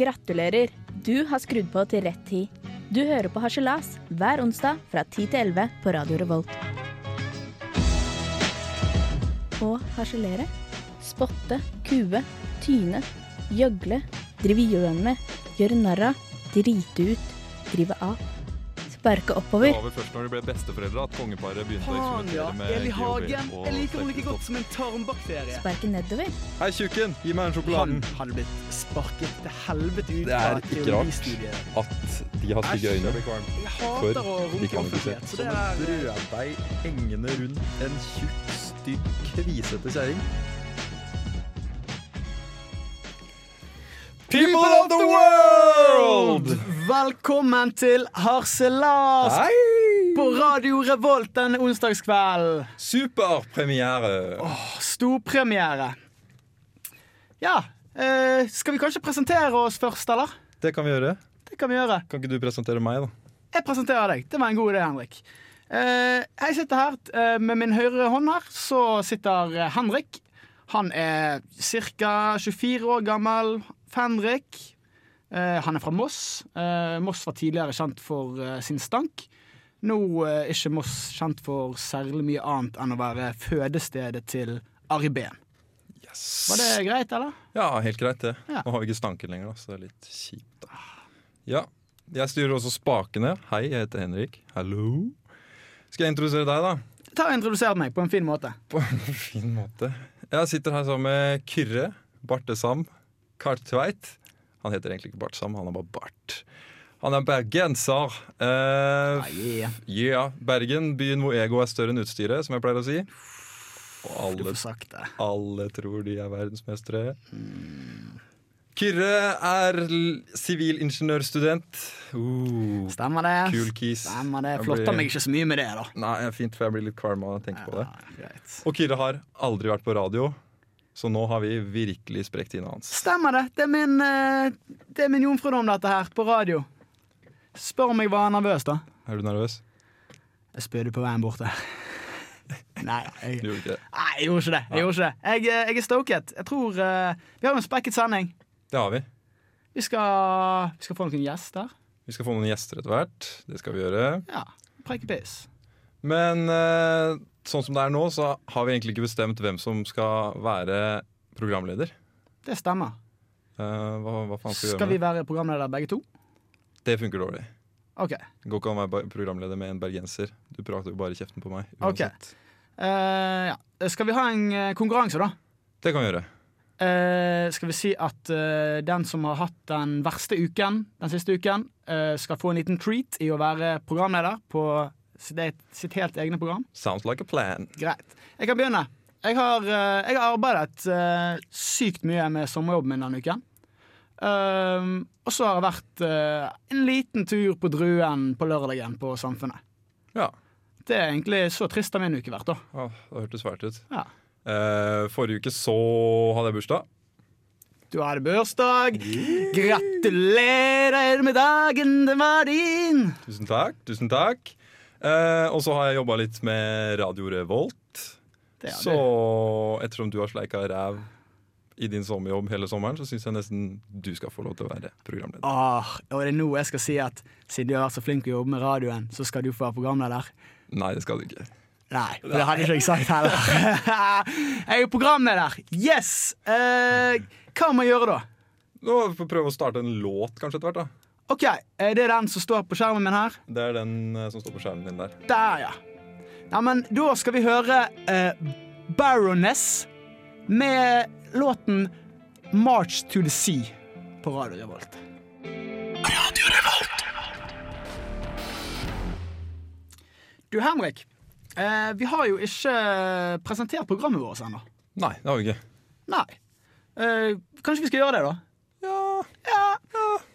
Gratulerer, du har skrudd på til rett tid. Du hører på Harselas hver onsdag fra 10 til 11 på Radio Revolt. Å harselere, spotte, kue, tyne, gjøgle, drive gjøn med, gjøre narr av, drite ut, drive av, sparke Det var vel først når de ble besteforeldre at kongeparet begynte å eksperimentere med Eli Hagen. og Jeg liker henne like godt som en tarmbakterie. Sparke nedover. Hei, tjukken! Gi meg en sjokoladen. Han hadde blitt sparket til helvete ut Det er ikke rart. At de har stygge øyne. Jeg hater å runke kan ikke se. offentlighet, så det er brøddeig hengende rundt en tjukk, stygg, kvisete kjerring. People of the world! Velkommen til Harselas Hei! på Radio Revolt denne onsdagskvelden. Superpremiere. Storpremiere. Ja, eh, skal vi kanskje presentere oss først, eller? Det kan vi gjøre. Det kan vi gjøre. Kan ikke du presentere meg, da? Jeg presenterer deg. Det var en god idé, Henrik. Eh, jeg sitter her eh, med min høyre hånd her. Så sitter eh, Henrik. Han er ca. 24 år gammel. Fenrik. Eh, han er fra Moss. Eh, Moss var tidligere kjent for eh, sin stank. Nå er ikke Moss kjent for særlig mye annet enn å være fødestedet til Ari Behn. Yes. Var det greit, eller? Ja, helt greit det. Ja. Nå har vi ikke stanken lenger, så det er litt kjipt. da. Ja, jeg styrer også spakene. Hei, jeg heter Henrik. Hallo. Skal jeg introdusere deg, da? Ta og Introduser meg på en fin måte. På en fin måte. Jeg sitter her sammen med Kyrre Bartesam Kartveit. Han heter egentlig ikke Bartsam, han er bare Bart. Han er bergenser. Uh, Ah, yeah. yeah. Bergen, byen hvor ego er større enn utstyret, som jeg pleier å si. Og alle får sagt det. alle tror de er verdensmestere. Kyrre er sivilingeniørstudent. Uh, Stemmer det. kul kis. Stemmer det. Flotter meg ikke så mye med det, da. Nei, fint, for jeg blir litt kvalm av å tenke på det. Ja, greit. Og Kyrre har aldri vært på radio, så nå har vi virkelig sprekt trynet hans. Stemmer det. Det er min, eh, det er min jomfrudom, dette her, på radio. Spør om jeg var nervøs, da. Er du nervøs? Jeg spydde på veien bort der. Nei, jeg, Du gjorde ikke det. nei, jeg gjorde ikke det. Jeg, gjorde ikke det. jeg, eh, jeg er stoket. Jeg tror uh, Vi har jo en spekket sending. Det har vi. Vi skal, vi skal få noen gjester. Vi skal få noen gjester etter hvert. Det skal vi gjøre. Ja, Preikepiss. Men eh, sånn som det er nå, så har vi egentlig ikke bestemt hvem som skal være programleder. Det stemmer. Uh, hva, hva faen skal vi Skal vi være programleder begge to? Det funker dårlig. OK. Det går ikke an å være programleder med en bergenser. Du prater jo bare kjeften på meg. Uansett. Eh, ja. Skal vi ha en eh, konkurranse, da? Det kan vi gjøre. Uh, skal vi si at uh, den som har hatt den verste uken den siste uken, uh, skal få en liten treat i å være programleder på sitt, e- sitt helt egne program? Sounds like a plan. Greit. Jeg kan begynne. Jeg har, eh, jeg har arbeidet uh, sykt mye med sommerjobben min denne uken. Uh, og så har jeg vært uh, en liten tur på Druen på lørdagen på Samfunnet. Ja. Det er egentlig så trist har min uke vært, da. Åh, det hørtes fælt ut. Ja. Forrige uke så hadde jeg bursdag. Du hadde bursdag. Gratulerer med dagen, den var din! Tusen takk. tusen takk eh, Og så har jeg jobba litt med Radio Revolt. Så ettersom du har sleika ræv i din sommerjobb hele sommeren, så syns jeg nesten du skal få lov til å være programleder. Åh, og det er nå jeg skal si at siden du har vært så flink til å jobbe med radioen, så skal du få være programleder. Nei, det skal du ikke. Nei, det hadde ikke jeg sagt heller. jeg er jo programleder. Yes! Eh, hva må jeg gjøre da? Nå prøve å starte en låt kanskje etter hvert. da OK, er det den som står på skjermen min her. Det er den eh, som står på skjermen din der. Der, ja. Ja, men da skal vi høre eh, Baroness med låten 'March to the Sea' på Radio Revolt. Radio Revolt. Du, Henrik. Eh, vi har jo ikke presentert programmet vårt ennå. Nei, det har vi ikke. Nei. Eh, kanskje vi skal gjøre det, da? Ja, Ja.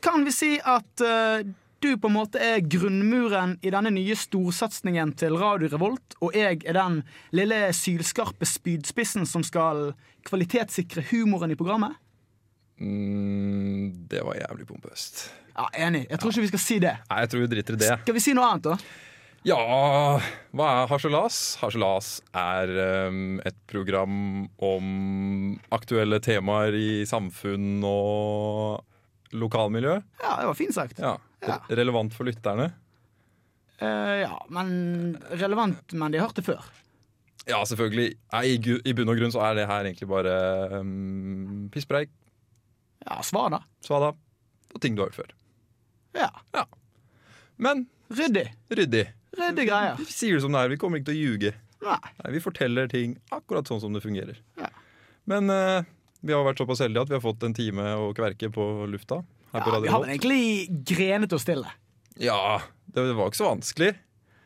Kan vi si at uh, du på en måte er grunnmuren i denne nye storsatsingen til Radio Revolt, og jeg er den lille sylskarpe spydspissen som skal kvalitetssikre humoren i programmet? mm, Det var jævlig pompøst. Ja, Enig. Jeg tror ikke vi skal si det. Nei, jeg tror vi driter i det. Skal vi si noe annet, da? Ja, hva er Harselas? Harselas er um, et program om aktuelle temaer i samfunn og lokalmiljø. Ja, det var fint sagt. Ja. Ja. Re- Relevant for lytterne. Uh, ja, men relevant, men de har hørt det før. Ja, selvfølgelig. Nei, i, bunn og grunn så er det her egentlig bare um, pisspreik, Ja, svar, da. svada og ting du har hørt før. Ja. Men Ryddig. ryddig. Ryddig greier. Vi sier det som det er. Vi kommer ikke til å ljuge. Nei. Nei, vi forteller ting akkurat sånn som det fungerer. Ja. Men uh, vi har vært såpass heldige at vi har fått en time å kverke på lufta. Her på Ja, vi har vel egentlig grenet oss til det. Ja, det var ikke så vanskelig.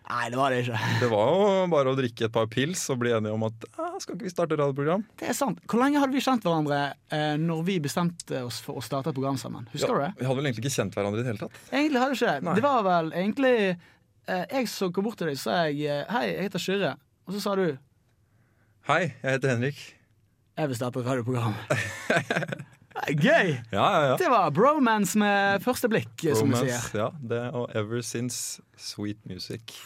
Nei, det var det ikke. Det var jo bare å drikke et par pils og bli enige om at skal ikke vi starte radioprogram? Det er sant. Hvor lenge hadde vi kjent hverandre eh, når vi bestemte oss for å starte et program sammen? Husker du det? Vi hadde vel egentlig ikke kjent hverandre i det hele tatt. Egentlig hadde vi ikke det. Nei. Det var vel egentlig Jeg som kom bort til deg sa jeg, eh, Hei, jeg heter Kyrre. Og så sa du Hei, jeg heter Henrik. Jeg vil starte et radioprogram. Gøy! Ja, ja, ja. Det var bromance med første blikk, bromance, som vi sier. Ja, det og Ever Since Sweet Music.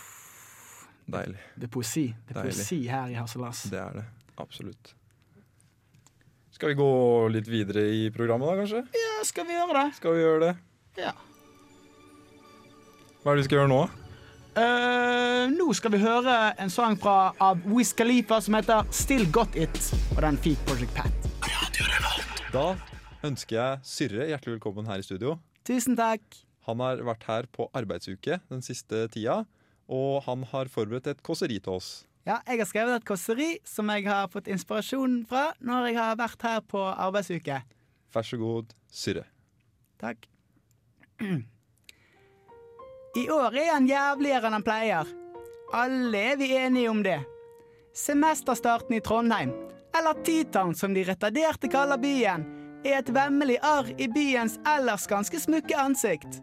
Deilig. Det er poesi. Det er Deilig. poesi her i Harselas. Det er det. Absolutt. Skal vi gå litt videre i programmet, da, kanskje? Ja, skal vi gjøre det? Skal vi gjøre det? Ja. Hva er det vi skal gjøre nå? Eh, nå skal vi høre en sang fra, av Wiz Khalifa som heter Still Got It. Og den fikk Project Pat. Da ønsker jeg Syrre hjertelig velkommen her i studio. Tusen takk. Han har vært her på arbeidsuke den siste tida, og han har forberedt et kåseri til oss. Ja, jeg har skrevet et kåseri som jeg har fått inspirasjon fra når jeg har vært her på arbeidsuke. Vær så god, Syrre. Takk. I år er han jævligere enn han pleier. Alle er vi enige om det. Semesterstarten i Trondheim, eller T-Town som de retarderte kaller byen, er et vemmelig arr i byens ellers ganske smukke ansikt.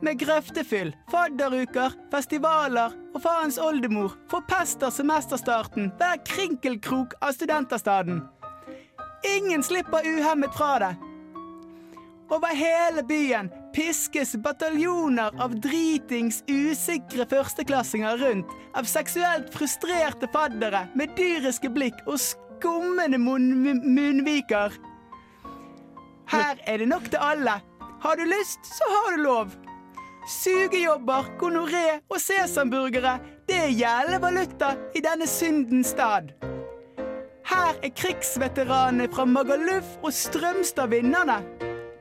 Med grøftefyll, fadderuker, festivaler og faens oldemor forpester semesterstarten hver krinkelkrok av studenterstaden. Ingen slipper uhemmet fra det. Over hele byen piskes bataljoner av dritings usikre førsteklassinger rundt av seksuelt frustrerte faddere med dyriske blikk og skummende munn munnviker. Her er det nok til alle. Har du lyst, så har du lov. Sugejobber, gonoré og sesamburgere, det er gjeldende valuta i denne syndens stad. Her er krigsveteranene fra Magaluf og Strømstad vinnerne.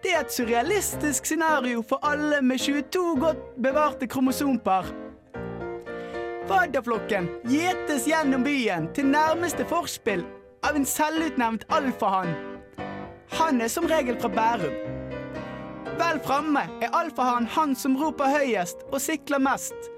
Det er et surrealistisk scenario for alle med 22 godt bevarte kromosompar. Fadderflokken gjetes gjennom byen til nærmeste forspill av en selvutnevnt alfahann. Han er som regel fra Bærum. Vel framme er alfahann han som roper høyest og sikler mest.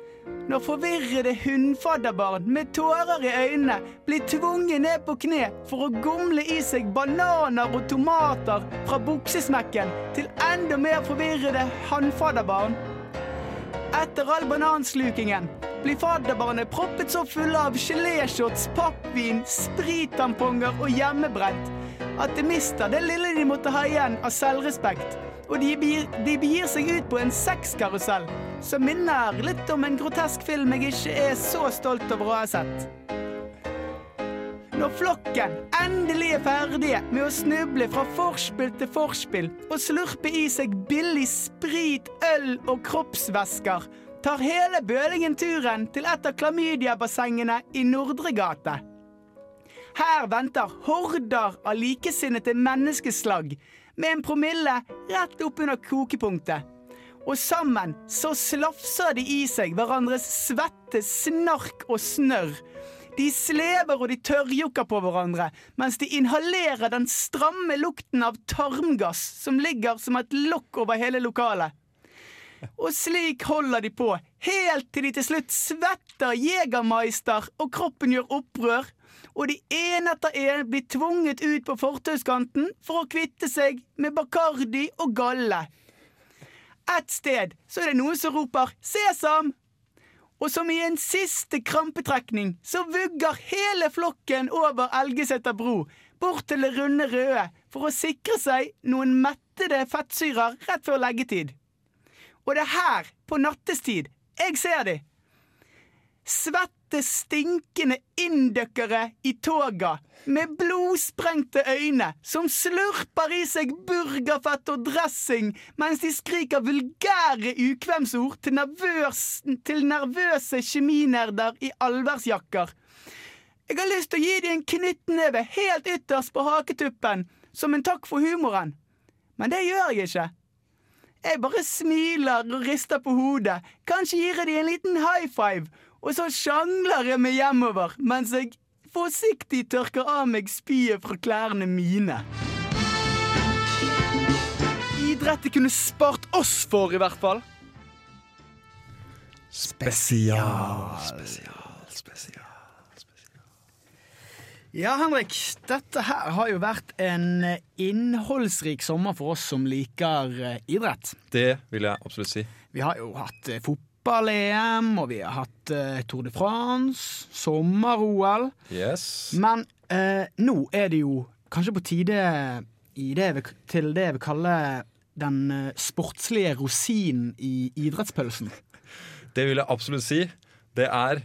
Når forvirrede hundfadderbarn med tårer i øynene blir tvunget ned på kne for å gomle i seg bananer og tomater fra buksesmekken til enda mer forvirrede hannfadderbarn. Etter all bananslukingen blir fadderbarnet proppet så fulle av geléshots, pappvin, sprittamponger og hjemmebrent at de mister det lille de måtte ha igjen av selvrespekt. Og de, de begir seg ut på en sexkarusell som minner litt om en grotesk film jeg ikke er så stolt over å ha sett. Når flokken endelig er ferdige med å snuble fra forspill til forspill og slurpe i seg billig sprit, øl og kroppsvæsker, tar hele bølingen turen til et av klamydiabassengene i Nordre gate. Her venter horder av likesinnede menneskeslag med en promille rett oppunder kokepunktet. Og sammen så slafser de i seg hverandres svette, snark og snørr. De slever og de tørrjokker på hverandre mens de inhalerer den stramme lukten av tarmgass som ligger som et lokk over hele lokalet. Og slik holder de på, helt til de til slutt svetter Jegermeister og kroppen gjør opprør, og de ene etter en blir tvunget ut på fortauskanten for å kvitte seg med Bacardi og galle. Et sted så er det noen som roper 'sesam', og som i en siste krampetrekning så vugger hele flokken over Elgeseter bro bort til det runde røde for å sikre seg noen mettede fettsyrer rett før leggetid. Og det er her, på nattestid, jeg ser de. Svette stinkende indøkkere i toga med blodsprengte øyne som slurper i seg burgerfett og dressing mens de skriker vulgære ukvemsord til, nervøs, til nervøse kjeminerder i allværsjakker. Jeg har lyst til å gi dem en knyttneve helt ytterst på haketuppen som en takk for humoren, men det gjør jeg ikke. Jeg bare smiler og rister på hodet. Kanskje gir jeg dem en liten high five, og så sjangler jeg meg hjemover mens jeg forsiktig tørker av meg spyet fra klærne mine. Idrett de kunne spart oss for, i hvert fall. Spesial. Spesial. Spesial. Ja, Henrik. Dette her har jo vært en eh, innholdsrik sommer for oss som liker eh, idrett. Det vil jeg absolutt si. Vi har jo hatt eh, fotball-EM, og vi har hatt uh, Tour de France, sommer-OL. Yes. Men uh, nå er det jo kanskje på tide i det vi, til det jeg vil kalle den uh, sportslige rosinen i idrettspølsen. Det vil jeg absolutt si. Det er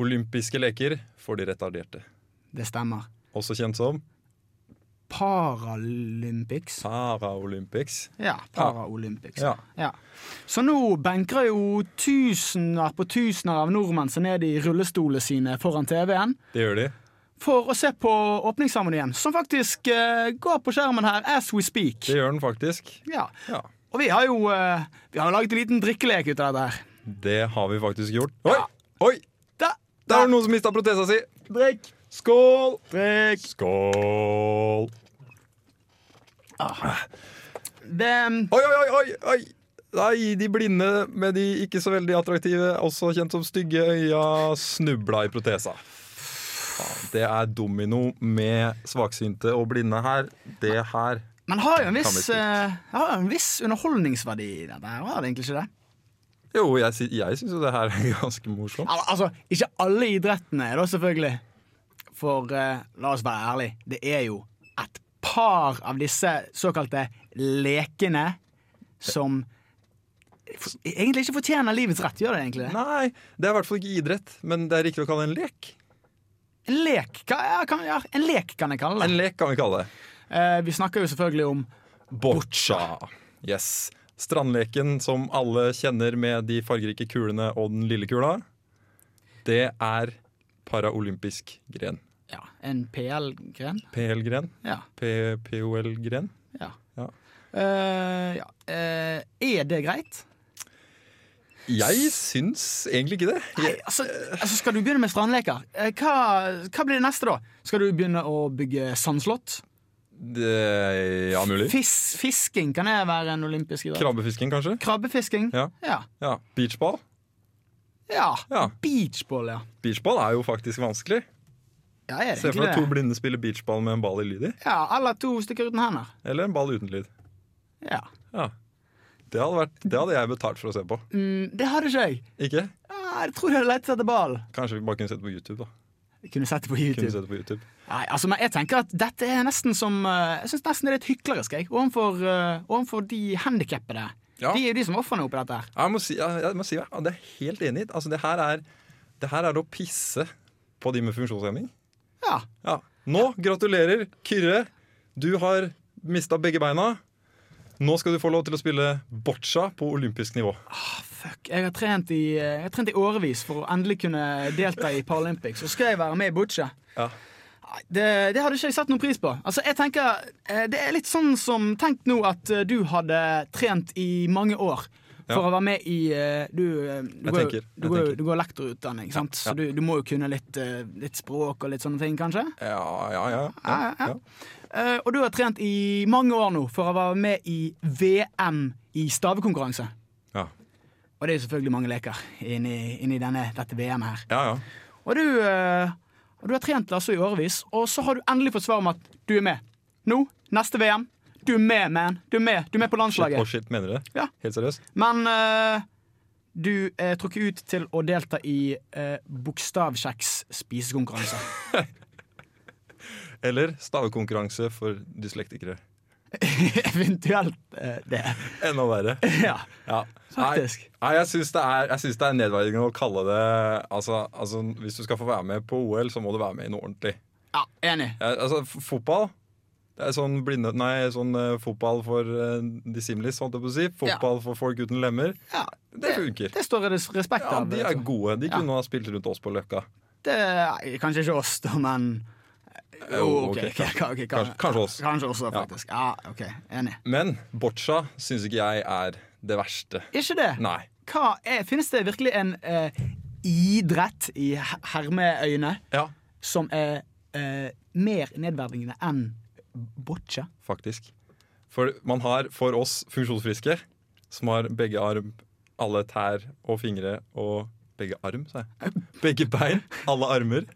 olympiske leker for de retarderte. Det stemmer. Også kjent som Paralympics. Paralympics. Ja, Paralympics. Ja. Ja. Så nå benker jo tusener på tusener av nordmenn seg ned i rullestolene sine foran TV-en Det gjør de. for å se på åpningsseremonien, som faktisk uh, går på skjermen her as we speak. Det gjør den faktisk. Ja. Ja. Og vi har jo uh, Vi har laget en liten drikkelek ut av dette her. Det har vi faktisk gjort. Oi! Oi! Da, Der er det noen som mista protesa si. Drikk! Skål! Drikk! Skål! Det Oi, oi, oi! oi. Nei, de blinde med de ikke så veldig attraktive, også kjent som stygge øya, snubla i protesa. Det er domino med svaksynte og blinde her. Det her Men har jo en viss, eh, har en viss underholdningsverdi i dette. her, Har det egentlig ikke det? Jo, jeg, jeg syns jo det her er ganske morsomt. Al altså, ikke alle idrettene, da, selvfølgelig. For eh, la oss være ærlige, det er jo et par av disse såkalte lekene som egentlig ikke fortjener livets rett. Gjør det egentlig det? Nei, det er i hvert fall ikke idrett, men det er riktig å kalle det en lek. En lek kan, ja, kan, ja, en lek kan jeg kalle det. En lek kan vi kalle det. Eh, vi snakker jo selvfølgelig om Boccia. Yes. Strandleken som alle kjenner med de fargerike kulene og den lille kula. Det er paraolympisk gren. En PL-gren. PL-gren. Ja. POL-gren. Ja. Ja. Uh, ja. Uh, er det greit? Jeg syns egentlig ikke det. Nei, altså, altså Skal du begynne med strandleker, eh, hva, hva blir det neste da? Skal du begynne å bygge sandslott? det ja, mulig. Fis, fisking, kan det være en olympisk idrett? Krabbefisking, kanskje? Krabbefisking? Ja. Ja. ja. Beachball. ja. Ja. Beachball, ja. Beachball er jo faktisk vanskelig. Ja Se for deg to blinde spiller beachball med en ball i lyd i. Ja, Eller to stykker uten hender. Eller en ball uten lyd. Ja. Ja. Det hadde, vært, det hadde jeg betalt for å se på. Mm, det hadde ikke jeg. Ikke? Ja, jeg tror jeg hadde lett etter ball. Kanskje vi bare kunne sett på YouTube, da. Jeg kunne sett det på Kunne YouTube. sett det på YouTube. Nei, altså, men jeg tenker at dette er nesten som eh, Jeg synes nesten det er litt hyklerisk jeg, overfor, uh, overfor de handikappede. Ja. De er jo de som er ofrene oppi dette her. Jeg må si, jeg, jeg må si det er helt enig. Altså, det, her er, det her er å pisse på de med funksjonshemming. Ja. Ja. Nå, gratulerer, Kyrre. Du har mista begge beina. Nå skal du få lov til å spille boccia på olympisk nivå. Fuck, jeg har trent i, jeg har trent i årevis for å endelig kunne delta i Paralympics. Så skal jeg være med i boccia. Ja. Det, det hadde ikke jeg satt noen pris på. Altså, jeg tenker, eh, Det er litt sånn som Tenk nå at eh, du hadde trent i mange år for å være med i eh, Du, eh, du, går, tenker, du, går, du går lektorutdanning, sant? så du, du må jo kunne litt, eh, litt språk og litt sånne ting, kanskje? Ja, ja, ja. Ja, ja, ja. ja. Og du har trent i mange år nå for å være med i VM i stavekonkurranse. ja. Og det er selvfølgelig mange leker inni, inni denne, dette VM her. ja, ja. Og du, du har trent altså i årevis, og så har du endelig fått svar om at du er med. Nå, neste VM. Du er med, man. Du er med, du er med på Shit, oh shit, mener du det? Ja. Helt seriøst? Men uh, du er trukket ut til å delta i uh, bokstavkjeks spisekonkurranse. Eller stavekonkurranse for dyslektikere. Eventuelt uh, det. Enda verre. Ja, Ja. faktisk. Nei, nei, jeg syns det, er- det er nedverdigende å kalle det altså, altså, Hvis du skal få være med på OL, så må du være med i noe ordentlig. Ja, enig. Ja, altså, fotball Det er sånn, blinde, nei, sånn uh, fotball for uh, dissimlis, holdt jeg på å si. Fotball for folk uten lemmer. Ja, Det funker. det står det respekt Ja. De er gode. De Ja. kunne ha spilt rundt oss på Løkka. Det kanskje ikke oss, da, men Jo, ok, ok, okay, kanskje. Kanskje- oss. Kanskje oss, faktisk. Ja, ok, Enig. Men boccia syns ikke jeg er det verste. Ikke det? Nei. Er, Finnes det virkelig en eh, idrett i her- hermeøyne Ja, som er eh, mer nedverdigende enn boccia? faktisk. For man har for oss funksjonsfriske, som har begge arm, alle tær og fingre og begge arm, sa jeg. Begge bein, alle armer.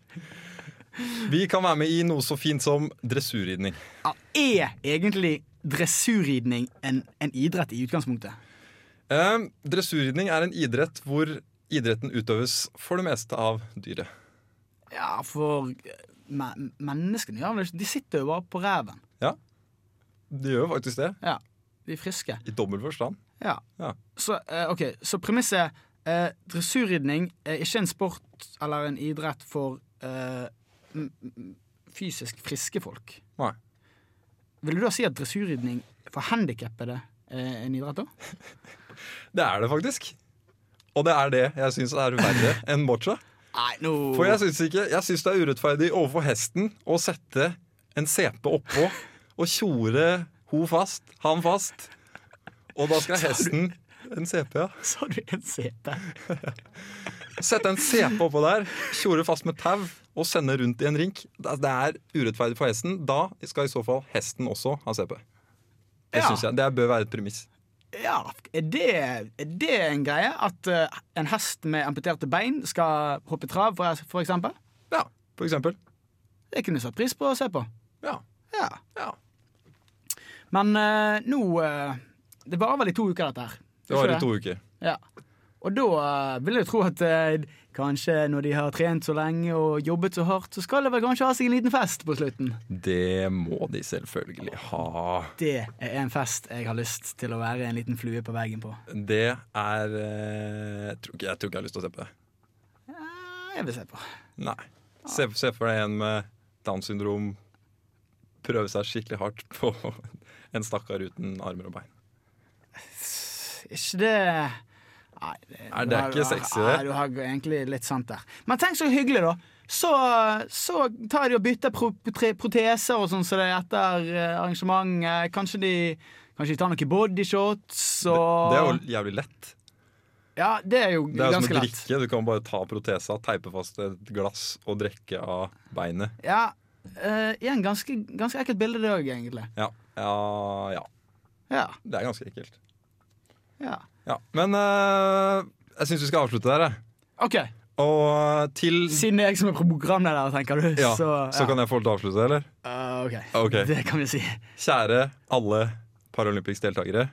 Vi kan være med i noe så fint som dressurridning. Ja, er egentlig dressurridning en, en idrett i utgangspunktet? Eh, dressurridning er en idrett hvor idretten utøves for det meste av dyret. Ja, for eh, me menneskene gjør vel ikke De sitter jo bare på ræven. De gjør faktisk det, Ja, de er friske. i dobbel forstand. Ja. Ja. Så, eh, okay. så premisset eh, Dressurridning er ikke en sport eller en idrett for eh, fysisk friske folk. Nei. Vil du da si at dressurridning for handikappede er en idrett, da? Det er det faktisk. Og det er det jeg syns er verre enn boccia. Nei, no. For jeg syns ikke Jeg synes det er urettferdig overfor hesten å sette en CP oppå og tjore ho fast, han fast. Og da skal hesten En CP, ja. Sa du en CP? Sette en CP oppå der, tjore fast med tau og sende rundt i en rink. Det det er urettferdig for hesten. Da skal i så fall hesten også ha CP. Det Ja. syns jeg, det bør være et premiss. Ja, er det, er det en greie? At uh, en hest med amputerte bein skal hoppe trav, for, for eksempel? Ja, for eksempel. Det kunne jeg satt pris på å se på. Ja. Ja. ja. Men uh, nå uh, Det varer vel i to uker, dette her. Det var i to uker. Ja. Og da vil jeg tro at kanskje når de har trent så lenge og jobbet så hardt, så skal de vel kanskje ha seg en liten fest på slutten. Det må de selvfølgelig ha. Det er en fest jeg har lyst til å være en liten flue på veggen på. Det er eh, jeg, tror ikke, jeg tror ikke jeg har lyst til å se på det. Jeg vil se på. Nei. Se, se for deg en med Downs syndrom prøve seg skikkelig hardt på en stakkar uten armer og bein. Ikke det Nei, det, Er det har- ikke sexy, det? Du har egentlig litt sant der. Men tenk så hyggelig, da. Så, så tar de og bytter pro proteser og sånn så det er etter eh, arrangementet. Kanskje de, kanskje de tar noen bodyshots og Det er jo jævlig lett. Ja, det er jo Det er som ganske å lett. drikke. Du kan bare ta protesa, teipe fast et glass og drikke av beinet. Ja, uh, igjen ganske, ganske ekkelt bilde det òg, egentlig. Ja. ja, ja. Ja, Det er ganske ekkelt. ja. Ja. Men eh, jeg syns vi skal avslutte der, jeg. OK. Og til Siden det er jeg som er programleder, tenker du, ja, så, så kan jeg få lov til å avslutte, eller? Uh, OK. Ok. Det kan vi si. Kjære alle Paralympics-deltakere.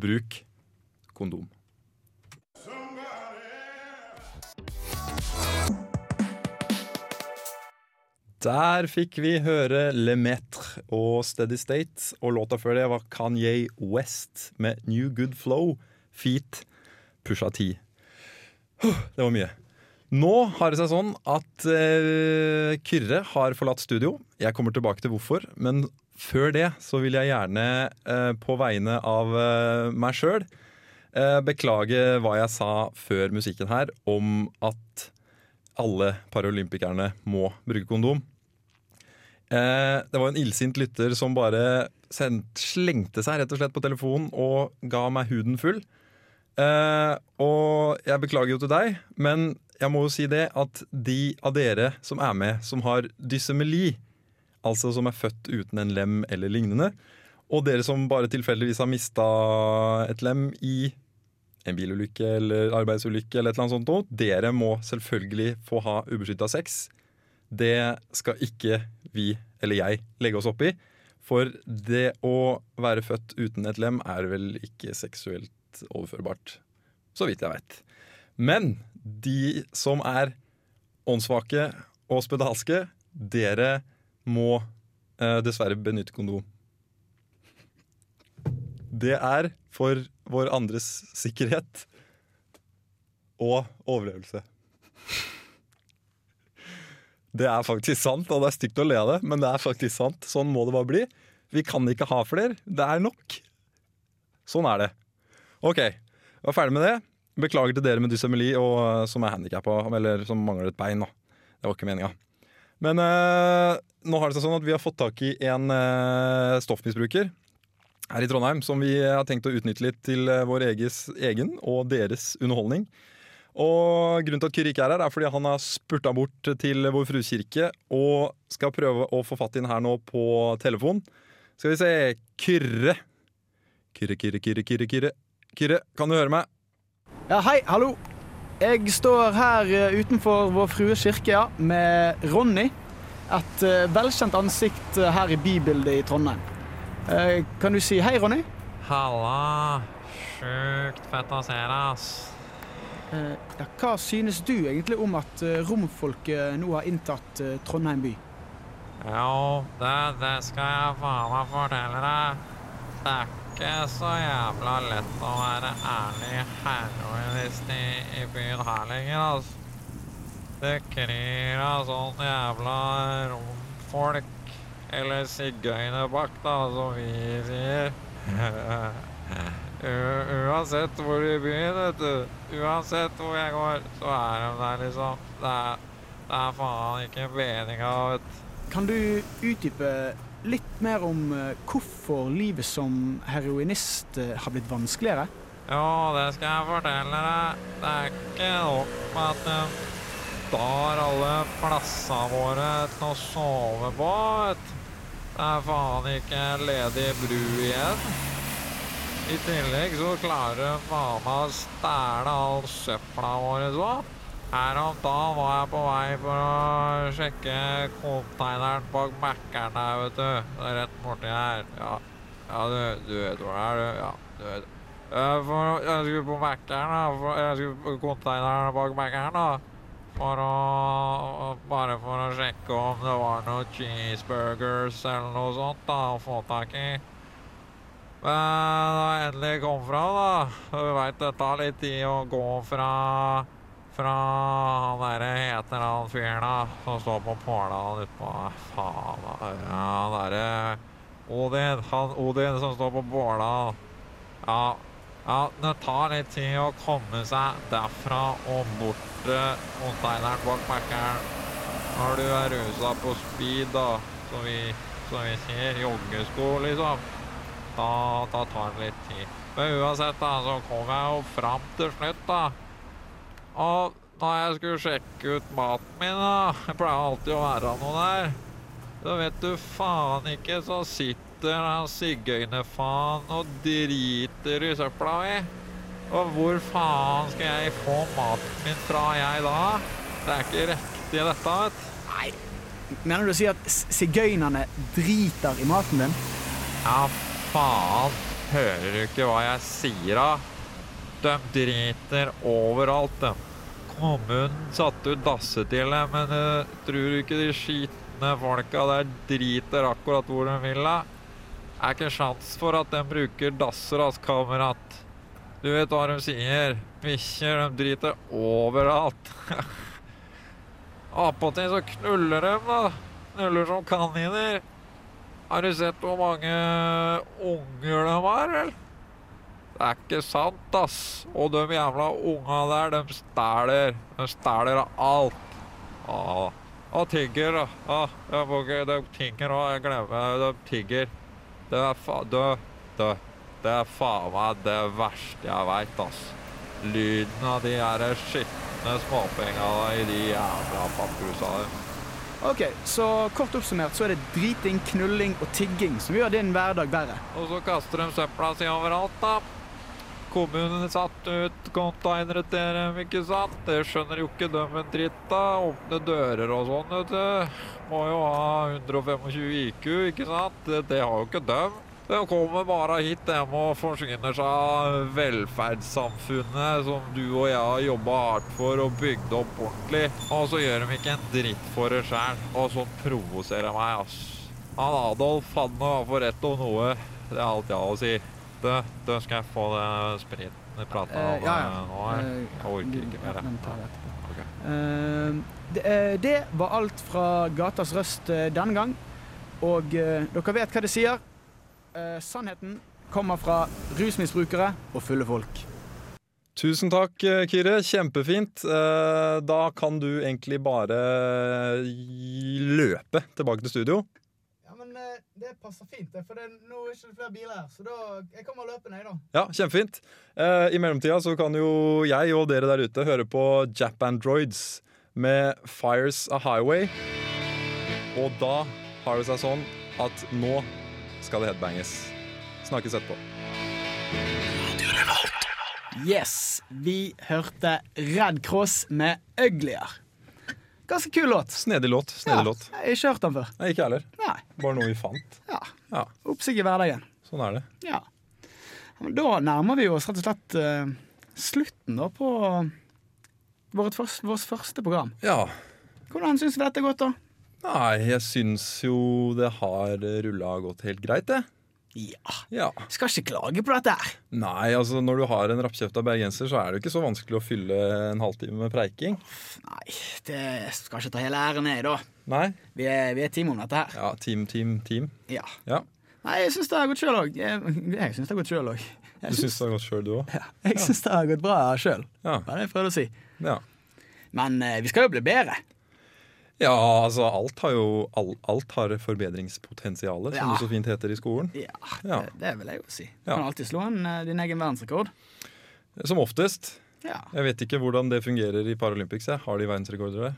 Bruk kondom. Der fikk vi høre Le Metre og Steady State, og låta før det var Kanye West med New Good Flow, Feet, Pusha T. Det var mye. Nå har det seg sånn at eh, Kyrre har forlatt studio. Jeg kommer tilbake til hvorfor, men før det så vil jeg gjerne eh, på vegne av eh, meg sjøl eh, beklage hva jeg sa før musikken her om at alle paralympikerne må bruke kondom. Eh, det var en illsint lytter som bare sendt, slengte seg rett og slett på telefonen og ga meg huden full. Eh, og jeg beklager jo til deg, men jeg må jo si det at de av dere som er med, som har dyssemeli, altså som er født uten en lem eller lignende, og dere som bare tilfeldigvis har mista et lem i en bilulykke eller arbeidsulykke eller et eller annet sånt dere må selvfølgelig få ha ubeskytta sex. Det skal ikke vi, eller jeg, legge oss opp i. For det å være født uten et lem er vel ikke seksuelt overførbart. Så vidt jeg vet. Men de som er åndssvake og spedalske, dere må eh, dessverre benytte kondom. Det er for vår andres sikkerhet og overlevelse. Det er faktisk sant, og det er stygt å le av det, men det er faktisk sant. Sånn må det bare bli. Vi kan ikke ha flere. Det er nok. Sånn er det. OK, jeg var ferdig med det. Beklager til dere med dysemeli og uh, som er handikappa, eller som mangler et bein. da. Det var ikke meninga. Men uh, nå har det seg sånn at vi har fått tak i en uh, stoffmisbruker her i Trondheim som vi har tenkt å utnytte litt til vår eges, egen og deres underholdning. Og Grunnen til at Kyrre ikke er her, er fordi han har spurta bort til Vår Frue kirke og skal prøve å få fatt i den her nå på telefon. Skal vi se Kyrre. Kyrre, Kyrre, Kyrre, Kyrre. Kyrre, Kyrre kan du høre meg? Ja, hei, hallo. Jeg står her eh, utenfor Vår Frue kirke ja, med Ronny. Et eh, velkjent ansikt eh, her i bybildet i Trondheim. Eh, Kan du si hei, Ronny? Halla. Sjukt fett å se deg, ass. Eh, Ja, hva synes du egentlig om at romfolket nå har inntatt Trondheim by? Jo, det, det skal jeg faen meg fortelle deg. Det er ikke så jævla lett å være ærlig heroinist i, i byen her lenger, altså. Det kryr av sånn jævla romfolk, eller sigøynerbakk, da, som vi sier. Uansett hvor i byen, vet du. Uansett hvor jeg går, så er de der, liksom. Det er, det er faen ikke meninga, vet du. Kan du utdype litt mer om eh, hvorfor livet som heroinist eh, har blitt vanskeligere? Jo, det skal jeg fortelle deg. Det er ikke nok med at du tar alle plassene våre til å sove på. Det er faen ikke ledig bru igjen. I tillegg så klarer du faen meg å stjele all søpla vår òg. Her om dagen var jeg på vei for å sjekke containeren bak Mækkern her, vet du. Det er rett borti her. Ja, ja du, du vet hvor det er, du. Ja, du vet. For, jeg skulle på Mækkern, da. For, jeg skulle på containeren bak Mækkern, da. For å Bare for å sjekke om det var noen cheeseburgers eller noe sånt da, å få tak i. Men da jeg endelig kom fra, da Du veit det tar litt tid å gå fra fra han derre heter han fyren da, som står på Pårdalen utpå Faen, da. Ja, han derre Odin. Han Odin som står på Pårdalen. Ja, ja, det tar litt tid å komme seg derfra og bort til konteineren bak. Når du er rusa på speed, da, som vi, som vi sier, joggesko, liksom, da, da tar det litt tid. Men uansett, da, så kom jeg jo fram til slutt, da. Og da jeg skulle sjekke ut maten min, da Jeg pleier alltid å være noe der. Da vet du faen ikke, så sitter han sigøynerfaen og driter i søpla mi. Og hvor faen skal jeg få maten min fra, jeg da? Det er ikke riktig, dette, vet du. Nei, mener du å si at sigøynerne driter i maten din? Ja, faen. Hører du ikke hva jeg sier, da? De driter overalt, de. Kommunen satte ut dassetille, men uh, tror du ikke de skitne folka der driter akkurat hvor de vil, da? Er ikke sjans for at de bruker dasser, ass, kamerat. Du vet hva de sier. Bikkjer, de driter overalt. Attpåtil så knuller de, da. Knuller som kaniner. Har du sett hvor mange unger de har, eller? Det er ikke sant, ass. Og de jævla unga der, de stæler. De stæler av alt. Ja. Og tigger. Ja, jeg må ikke, de tigger òg. Jeg glemmer De tigger. Det er fa... Det, det, det er faen meg det verste jeg veit, ass. Lyden av de her skitne småpenga i de jævla pappkrusene. Ok, så kort oppsummert så er det driting, knulling og tigging som gjør din hverdag verre. Og så kaster de søpla si overalt, da. Kommunen satt ut containere til dem, ikke sant? Det skjønner jo ikke dem en dritt av. Åpne dører og sånn, vet du. Må jo ha 125 IQ, ikke sant? Det, det har jo ikke dem. De kommer bare hit dem og forsyner seg velferdssamfunnet som du og jeg har jobba hardt for og bygd opp ordentlig. Og så gjør de ikke en dritt for det sjæl. Og sånn provoserer meg, ass. Han Adolf hadde nå for rett om noe. Det er alt jeg har å si. Du, du skal jeg få det sprit prata Eh, om ja, ja. eh, nå? her? Eh, Jeg orker ikke mer. jeg det, var alt fra Gatas Røst denne gang. Og dere vet hva det sier. Eh, sannheten kommer fra rusmisbrukere og fulle folk. Tusen takk, Kyrre. Kjempefint. Eh, Da kan du egentlig bare løpe tilbake til studio. Men eh, det passer fint, for det, nå er det ikke flere biler her. Så da, jeg kommer løpende, jeg, da. Ja, kjempefint. Eh, I mellomtida så kan jo jeg og dere der ute høre på Japandroids med Fires a Highway. Og da har det seg sånn at nå skal det headbanges. Snakkes etterpå. Yes, vi hørte Red Cross med Uglier. Ganske kul låt. Snedig låt. Snedig låt. Jeg har ikke hørt den før. Nei, ikke heller. Nei. Bare noe vi fant. Ja. Ja, Oppsig i hverdagen. sånn er det. Ja. Men da nærmer vi oss rett og slett uh, slutten da på vårt først, vårt første program. Ja. Hvordan syns du dette er gått, da? Nei, jeg syns jo det har rulla gått helt greit, det. Ja. Ja. Skal ikke klage på dette her. Nei, altså når du har en rappkjefta bergenser, så er det jo ikke så vanskelig å fylle en halvtime med preiking. Nei, det skal ikke ta hele æren, jeg, da. Nei. Vi er, vi er team om dette her. Ja, team, team, team. Ja. Ja. Nei, jeg syns det har gått sjøl òg. Jeg, jeg syns det har gått sjøl òg. Du syns det har gått sjøl, du òg? Ja, jeg syns det har gått bra sjøl. Ja. Det er det jeg prøvde å si? ja. Men eh, vi skal jo bli bedre. Ja, altså alt har jo alt, Alt har forbedringspotensialet, som Ja. det så fint heter i skolen. Ja, Ja. Det, det vil jeg jo si. Du kan alltid slå en, eh, din egen verdensrekord. Som oftest. Ja. Jeg vet ikke hvordan det fungerer i Paralympics. jeg. Har de verdensrekorder der?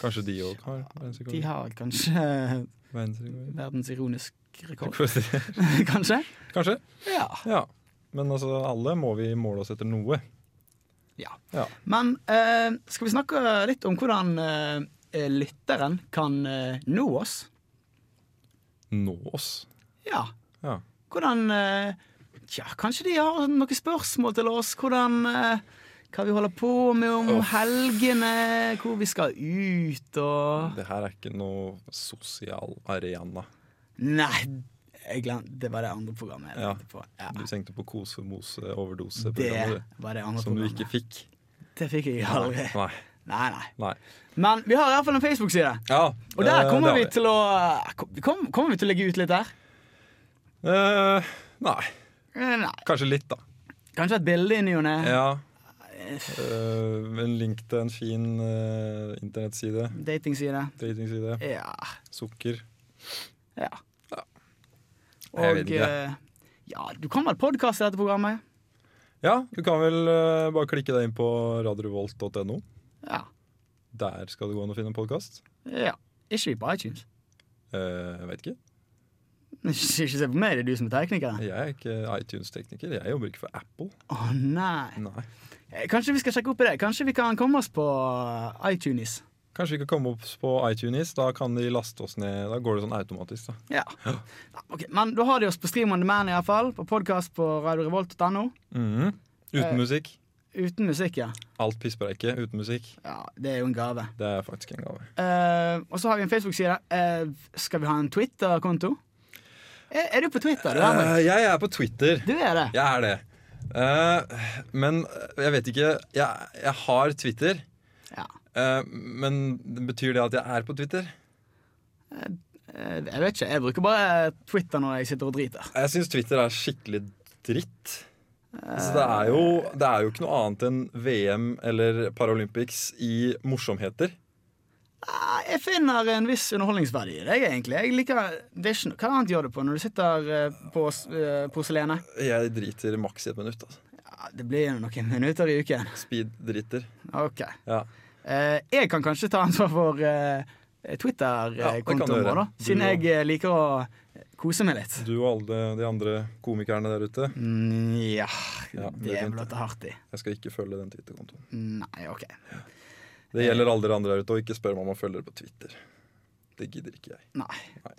Kanskje de òg har De verdensrekorder? har kanskje verdens ironisk rekord. Kanskje? Kanskje. Ja. Ja. Men altså, alle må vi måle oss etter noe. Ja. Ja. Men eh, skal vi snakke litt om hvordan eh, lytteren kan eh, nå oss? Nå oss. Ja. Ja. Hvordan eh, Tja, kanskje de har noen spørsmål til oss? Hvordan eh, Hva vi holder på med om Uff. helgene? Hvor vi skal ut og Det her er ikke noe sosial arena. Nei, jeg glemte Det var det andre programmet jeg Ja. tenkte på. Ja. Du tenkte på Det kose-mose-overdose-programmet. var det andre Som du ikke fikk. Det fikk jeg aldri. Nei. Nei, nei. Nei. Men vi har i hvert fall en Facebook-side. Ja, Og der eh, kommer vi. vi til å kom, kom- Kommer vi til å legge ut litt der? Uh, nei. Eh, Nei. Kanskje litt, da. Kanskje et bilde i ny og ne. Ja. Uh, en link til en fin uh, internettside. Datingside. Datingside. Ja. Sukker. ja. Og ikke. eh, Ja, du kan vel podkaste dette programmet? Ja, du kan vel uh, bare klikke deg inn på radiorevolt.no. Ja. Der skal det gå an å finne en podkast. ja. Ikke vi på iTunes. jeg vet ikke. Ikke se på meg, det er du som er tekniker. Jeg er ikke iTunes-tekniker. Jeg jobber ikke for Apple. Å nei. Nei. Eh, Kanskje vi skal sjekke opp i det. Kanskje vi kan komme oss på iTunes. Kanskje vi kan komme opp på iTunes. Da kan de laste oss ned. Da går det sånn automatisk. da Ja. Ja, ok, Men da har de oss på Stream on Demand, iallfall. På podkast på radiorevolt.no. Mhm. Uten Eh. musikk. Uten musikk, ja. Alt pisspreiket uten musikk. ja. Det er jo en gave. Det er faktisk en gave. Eh, og så har vi en Facebook-side. Eh, skal vi ha en Twitter-konto? Er, er du på Twitter? Du er, Eh, jeg er på Twitter. du er det? Jeg er det. Eh, men jeg vet ikke Jeg, jeg har Twitter. Ja. Eh, men betyr det at jeg er på Twitter? Eh, jeg vet ikke. Jeg bruker bare Twitter når jeg sitter og driter. Jeg syns Twitter er skikkelig dritt. Så det er, jo, det er jo ikke noe annet enn VM eller Paralympics i morsomheter. Ah, Jeg finner en viss underholdningsverdi i det, egentlig. Jeg liker, det er ikke, hva annet gjør du på når du sitter eh, på porselenet? Jeg driter maks i et minutt. Altså. Ja, det blir noen minutter i uken. Speed-driter. Ok. Ja. Eh, jeg kan kanskje ta ansvar for Ja, kan Twitter-kontoen vår, da. Siden jeg eh, liker å kose meg litt. Du og alle de andre komikerne der ute. Mm, ja, Ja, det er er ta hardt i. Jeg skal ikke følge den Twitter-kontoen. Nei, OK. Det gjelder alle dere andre der ute, og ikke spør meg om å følge dere på Twitter. Det gidder ikke jeg. Nei. Nei.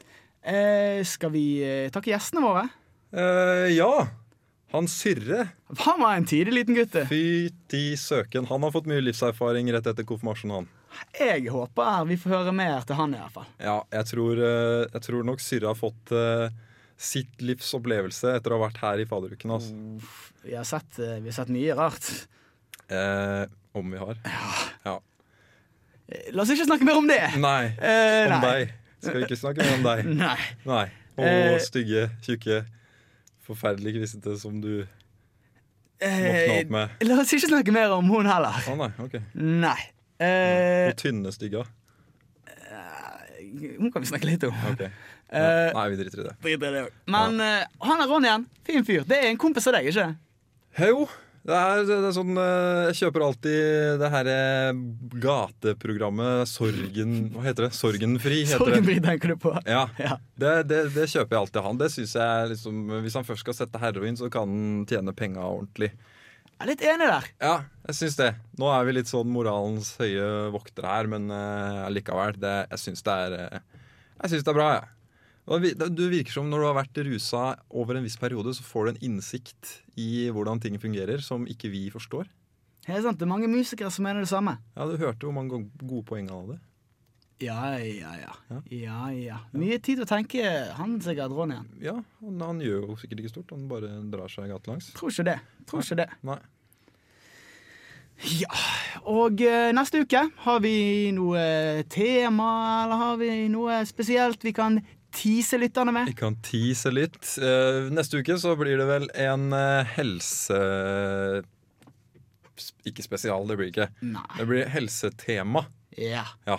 Eh, skal vi eh, takke gjestene våre? Eh, ja! Han Syrre. Han var en tidlig liten gutt. Fytti søken. Han har fått mye livserfaring rett etter konfirmasjonen, han. Jeg håper vi får høre mer til han, i hvert fall. Ja, jeg tror, eh, jeg tror nok Syrre har fått eh, sitt livs opplevelse etter å ha vært her i faderuken. Altså. Vi har sett, eh, vi har sett mye rart. Eh, om vi har. Ja. ja. La oss ikke snakke mer om det. Nei, Eh, om nei. deg. Skal vi ikke snakke mer om deg? Nei. Nei. Og Eh. stygge, tjukke, forferdelig kvissete som du våkna Eh, opp med. la oss ikke snakke mer om hun heller. Å nei, ok. Nei. Eh, Og tynne, stygge. hun kan vi snakke litt om. Ok. Ja. Eh, Nei, vi driter i det. drit i det også. Men eh, han er Ronny igjen. Fin fyr. Det er en kompis av deg, ikke? Jo, det er, det er sånn eh, Jeg kjøper alltid det her eh, gateprogrammet Sorgen Hva heter det? Sorgenfri, heter det. Sorgenfri tenker du på. Ja, Ja. det, det, det kjøper jeg alltid han. Det synes jeg liksom Hvis han først skal sette heroin, så kan han tjene penga ordentlig. Jeg er litt enig der. Ja, jeg syns det. Nå er vi litt sånn moralens høye voktere her, men uh, likevel. Det, jeg syns det er eh, Jeg syns det er bra, jeg. Det- Du virker som når du har vært rusa over en viss periode, så får du en innsikt i hvordan ting fungerer som ikke vi forstår. Det er sant, det er mange musikere som mener det samme. Ja, Du hørte hvor mange gode poeng han hadde. Ja, ja, ja. Ja. ja, ja. Mye tid å tenke, han sikkert, Ronny. Ja, han, han gjør jo sikkert ikke stort. Han bare drar seg gatelangs. Tror ikke det. Tror ikke det. Nei. Ja, og eh, neste uke har vi noe tema, eller har vi noe spesielt vi kan tease lytterne med? Vi kan tease litt. Eh, neste uke så blir det vel en eh, helse... Ikke spesial, det blir ikke. Nei. Det blir helsetema. Ja. Ja.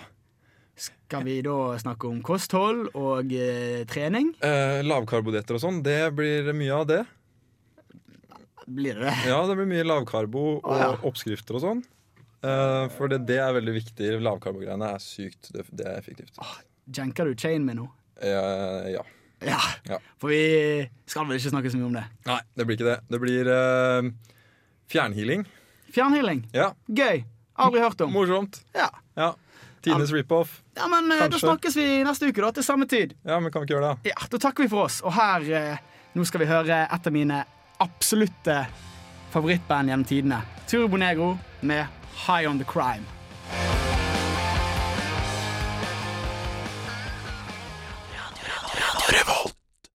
Skal vi da snakke om kosthold og eh, trening? Eh, lavkarbodietter og sånn, det blir mye av det. Blir det? Ja, det blir mye lavkarbo og oh, ja. oppskrifter og sånn. Eh, for det, det er veldig viktig. Lavkarbogreiene er sykt. Det, det er effektivt. Janker du chain med nå? Eh, ja. Ja. Ja. For vi skal vel ikke snakke så mye om det. Nei, det blir ikke det. Det blir eh, fjernhealing. Fjernhealing. Ja, Gøy. Aldri hørt om. morsomt. Ja, Ja. Tines rip-off. ja men Kanskje. da snakkes vi neste uke, da, til samme tid. Ja, men kan vi ikke gjøre det? Ja, Da takker vi for oss. Og her eh, Nå skal vi høre et av mine absolutte favorittband gjennom tidene. Turbo Negro med High On The Crime.